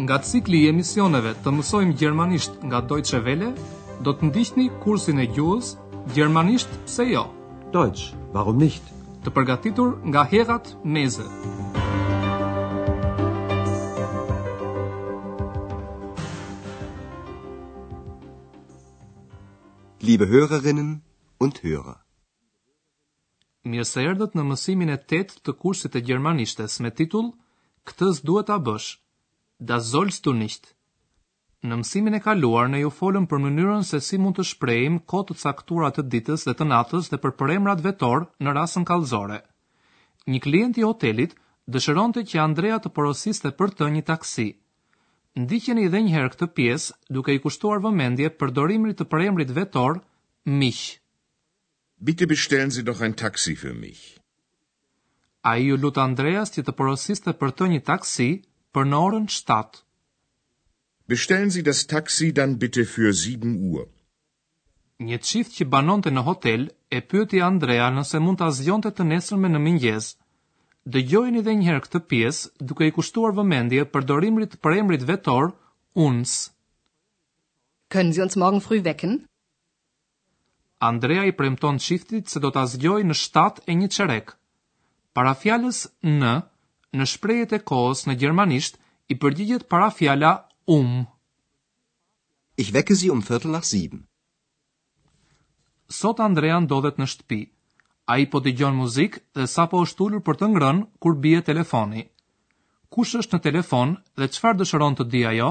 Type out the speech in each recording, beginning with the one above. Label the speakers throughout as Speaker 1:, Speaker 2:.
Speaker 1: Nga cikli i emisioneve të mësojmë gjermanisht nga Deutsche Welle, do të ndiqni kursin e gjuhës Gjermanisht pse jo?
Speaker 2: Deutsch, warum nicht?
Speaker 1: Të përgatitur nga Herrad Meese.
Speaker 2: Liebe Hörerinnen und Hörer.
Speaker 1: Mirë se erdhët në mësimin e 8 të kursit të gjermanishtes me titull Këtë s'duhet ta bësh. Das sollst du nicht. Në mësimin e kaluar ne ju folëm për mënyrën se si mund të shprehim kohë të caktuara të ditës dhe të natës dhe për përemrat vetorë në rasën kallëzore. Një klient i hotelit dëshironte që Andrea të porosiste për të një taksi. Ndiqeni edhe një herë këtë pjesë duke i kushtuar vëmendje përdorimit të përemrit vetor mich.
Speaker 3: Bitte bestellen Sie doch ein Taxi für mich.
Speaker 1: Ai iu lut Andreas që të porosiste për të një taksi për në orën shtatë.
Speaker 3: Bestellen Sie das Taxi dann bitte für sieben Uhr.
Speaker 1: Një çift që banonte në hotel e pyeti Andrea nëse mund ta zgjonte të nesërmen në mëngjes. Dëgjojeni edhe një herë këtë pjesë duke i kushtuar vëmendje përdorimit të përemrit vetor uns.
Speaker 4: Können Sie uns morgen früh wecken?
Speaker 1: Andrea i premton çiftit se do ta zgjojë në shtatë e një çerek. Parafjalës në, në shprehjet e kohës në gjermanisht i përgjigjet parafjala um.
Speaker 2: Ich wecke Sie um Viertel nach sieben.
Speaker 1: Sot Andrea ndodhet në shtëpi. Ai po dëgjon muzikë dhe sapo është ulur për të ngrënë kur bie telefoni. Kush është në telefon dhe çfarë dëshëron të dijë ajo?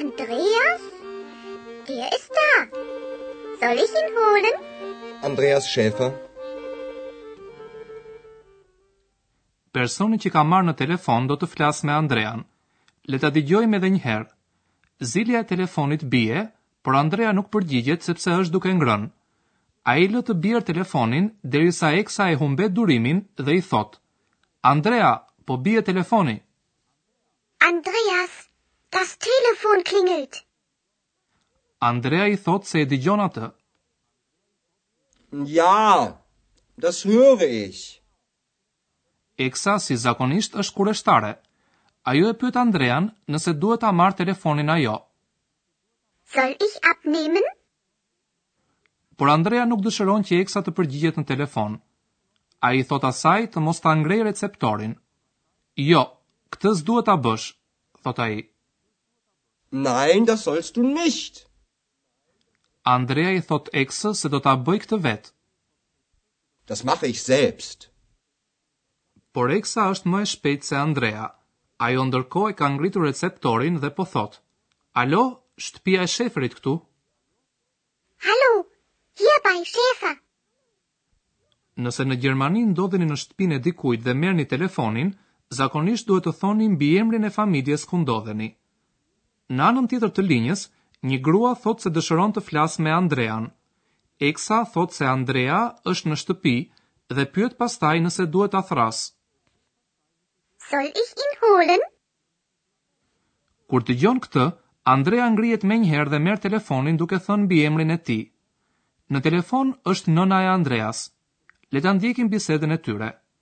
Speaker 5: Andreas? Er ist da. Soll ich ihn holen?
Speaker 2: Andreas Schäfer.
Speaker 1: Personi që ka marrë në telefon do të flasë me Andrean. Le ta dëgjojmë edhe një herë. Zilja e telefonit bie, por Andrea nuk përgjigjet sepse është duke ngrënë. Ai lë të bjerë telefonin derisa Eksa e humbet durimin dhe i thotë: "Andrea, po bie telefoni."
Speaker 5: Andreas, das Telefon klingelt.
Speaker 1: Andrea i thotë se e dëgjon atë.
Speaker 6: Ja, das höre ich.
Speaker 1: Eksa si zakonisht është kureshtare. Ajo e pyet Andrean nëse duhet ta marrë telefonin ajo.
Speaker 5: Soll ich abnehmen?
Speaker 1: Por Andrea nuk dëshiron që Eksa të përgjigjet në telefon. Ai i thotë asaj të mos ta ngrejë receptorin. Jo, këtë s'duhet ta bësh, thotë ai.
Speaker 6: Nein, das sollst du nicht!
Speaker 1: Andrea i thotë Eksës se do ta bëjë këtë vetë.
Speaker 6: Das mache ich selbst!
Speaker 1: Por Eksa është më e shpejtë se Andrea. Ajo ndërkohë e ka ngritur receptorin dhe po thotë, Alo, shtëpia e Sheferit këtu?
Speaker 5: Hallo, hier bei Schäfer!
Speaker 1: Nëse në Gjermani ndodheni në shtëpinë e dikujt dhe merrni telefonin, zakonisht duhet të thoni mbiemrin e familjes ku ndodheni. Në anën tjetër të linjës, një grua thotë se dëshiron të flasë me Andrean. Eksa thotë se Andrea është në shtëpi dhe pyet pastaj nëse duhet ta thërrasë.
Speaker 5: Soll ich ihn holen?
Speaker 1: Kur dëgjon këtë, Andrea ngrihet menjëherë dhe merr telefonin duke thënë mbiemrin e tij. Në telefon është nëna e Andreas. Le ta ndjekim bisedën e tyre.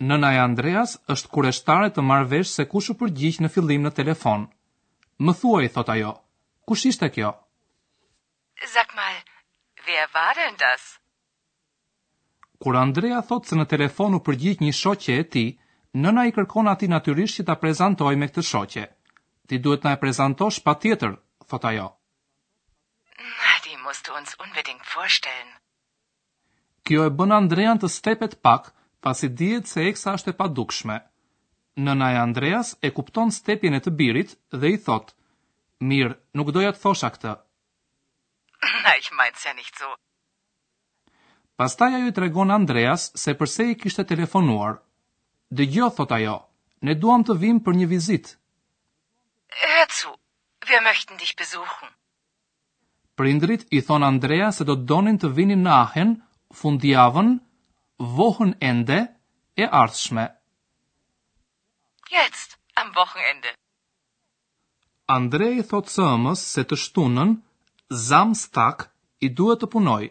Speaker 1: Nëna e Andreas është kureshtare të marrë vesh se kush u përgjigj në fillim në telefon. Më thuaj, thotë ajo, kush ishte kjo?
Speaker 7: Sag mal, wer war denn das?
Speaker 1: Kur Andrea thotë se në telefon u përgjigj një shoqe e tij, nëna i kërkon atij natyrisht që ta prezantojë me këtë shoqe. Ti duhet na e prezantosh patjetër, thotë ajo.
Speaker 7: Na, die musst du uns unbedingt vorstellen.
Speaker 1: Kjo e bën Andrean të stepet pak, pasi dihet se Eksa është e padukshme. Nëna e Andreas e kupton stepjen e të birit dhe i thotë, Mirë, nuk doja të thosha këtë.
Speaker 7: Na, ich meins ja nicht so.
Speaker 1: Pastaj ajo i tregon Andreas se përse i kishte telefonuar. Dëgjo, thotë ajo, ne duam të vijmë për një vizitë.
Speaker 7: Hör zu, wir möchten dich besuchen.
Speaker 1: Prindërit i thonë Andreas se do të donin të vinin në Aachen fundjavën, Wochenende, e ardhshme.
Speaker 7: Jetzt, am Wochenende.
Speaker 1: Andrea i thotë së ëmës se të shtunën, Samstag, i duhet të
Speaker 2: punojë.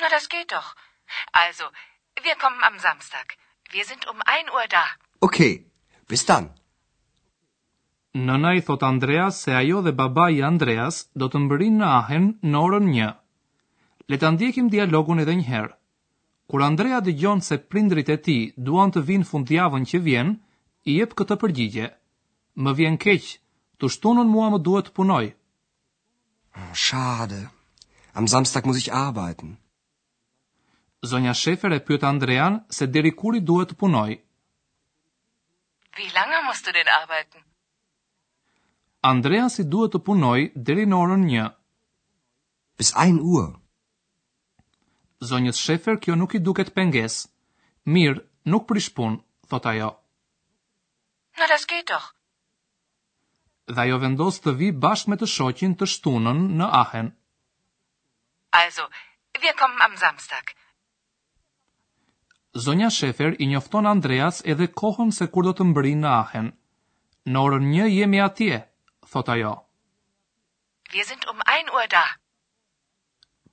Speaker 7: Na das geht doch. Also, wir kommen am Samstag. Wir sind um ein Uhr da.
Speaker 2: Okay, bis dann.
Speaker 1: Nëna i thotë Andreas se ajo dhe babai i Andreas do të mbërrijnë në Aachen në orën 1. Le ta ndjekim dialogun edhe një herë. Kur Andrea dëgjon se prindërit e tij duan të vijnë fundjavën që vjen, i jep këtë përgjigje. Më vjen keq, të shtunën mua më duhet të punoj.
Speaker 2: Schade. Am Samstag muss ich arbeiten.
Speaker 1: Zonja Schäfer e pyet Andrean se deri kur i duhet të punojë.
Speaker 7: Wie lange musst du denn arbeiten?
Speaker 1: Andreas i duhet të punojë deri në orën 1.
Speaker 2: Bis 1 Uhr.
Speaker 1: Zonjës Schäfer kjo nuk i duket pengesë. Mirë, nuk prish punë, thotë ajo.
Speaker 7: Na das geht doch.
Speaker 1: Dhe ajo vendos të vijë bashkë me të shoqin të shtunën në Aachen.
Speaker 7: Also, wir kommen am Samstag.
Speaker 1: Zonja Schäfer i njofton Andreas edhe kohën se kur do të mbërrijnë në Aachen. Në orën 1 jemi atje, thotë ajo.
Speaker 7: Wir sind um 1 Uhr da.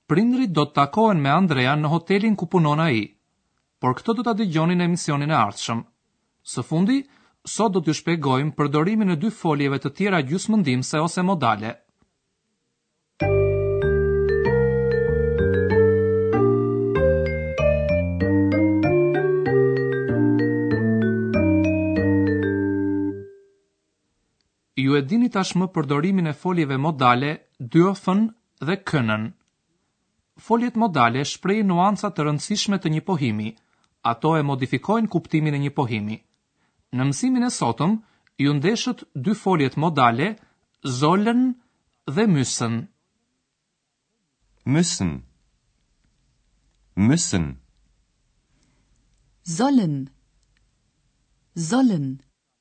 Speaker 1: Prindërit do të takohen me Andrean në hotelin ku punon ai. Por këtë do ta dëgjoni në emisionin e ardhshëm. Së fundi, sot do t'ju shpjegojmë përdorimin e dy foljeve të tjera gjysmëndihmëse ose modale. Ju e dini tashmë përdorimin e foljeve modale dürfen dhe können. Foljet modale shprehin nuanca të rëndësishme të një pohimi, ato e modifikojnë kuptimin e një pohimi. Në mësimin e sotëm ju ndeshët dy foljet modale sollen dhe müssen.
Speaker 8: Müssen. Müssen.
Speaker 9: Sollen. Sollen.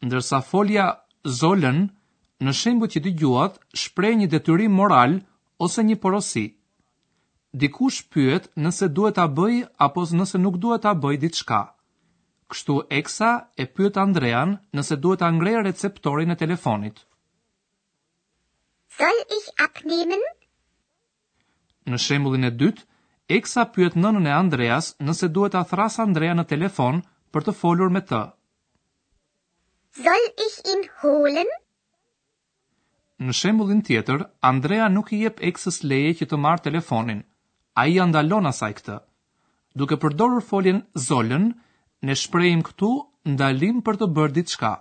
Speaker 1: Ndërsa folja sollen në shembujt që dëgjuat shpreh një detyrim moral ose një porosi. Dikush pyet nëse duhet ta bëjë apo nëse nuk duhet ta bëjë diçka. Kështu Eksa e pyet Andrean nëse duhet ta ngrejë receptorin e telefonit.
Speaker 5: Soll ich abnehmen?
Speaker 1: Në shembullin e dytë, Eksa pyet nënën e Andreas nëse duhet ta thërrasë Andrean në telefon për të folur me të.
Speaker 5: Soll ich ihn holen?
Speaker 1: Në shembullin tjetër, Andrea nuk i jep Eksës leje që të marrë telefonin. Ai ia ndalon asaj këtë. Duke përdorur foljen sollen, ne shprehim këtu ndalim për të bërë diçka.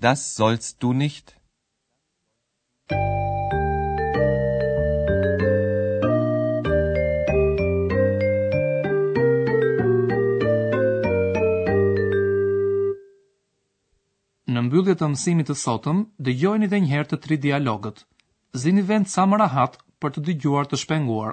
Speaker 8: Das sollst du nicht.
Speaker 1: Në mbyllje të mësimit të sotëm, dëgjojeni dhe njëherë të tri dialogët. Zini vend sa më rahat për të dëgjuar të shpenguar.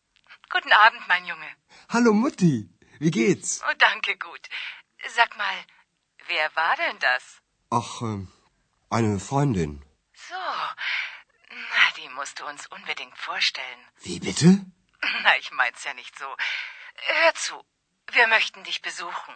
Speaker 7: Guten Abend, mein Junge.
Speaker 2: Hallo Mutti, wie geht's?
Speaker 7: Oh, danke, gut. Sag mal, wer war denn das?
Speaker 2: Ach, ähm, eine Freundin.
Speaker 7: So, na, die musst du uns unbedingt vorstellen.
Speaker 2: Wie bitte?
Speaker 7: Na, ich mein's ja nicht so. Hör zu, wir möchten dich besuchen.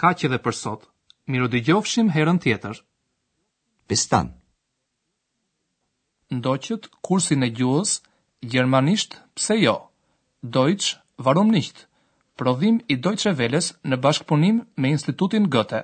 Speaker 1: Kaq edhe për sot. Mirudëgjofshim herën tjetër.
Speaker 2: Bis dann.
Speaker 1: Ndoqët kursin e gjuhës gjermanisht pse jo? Deutsch warum nicht? Prodhim i Deutsche Welles në bashkëpunim me Institutin Goethe.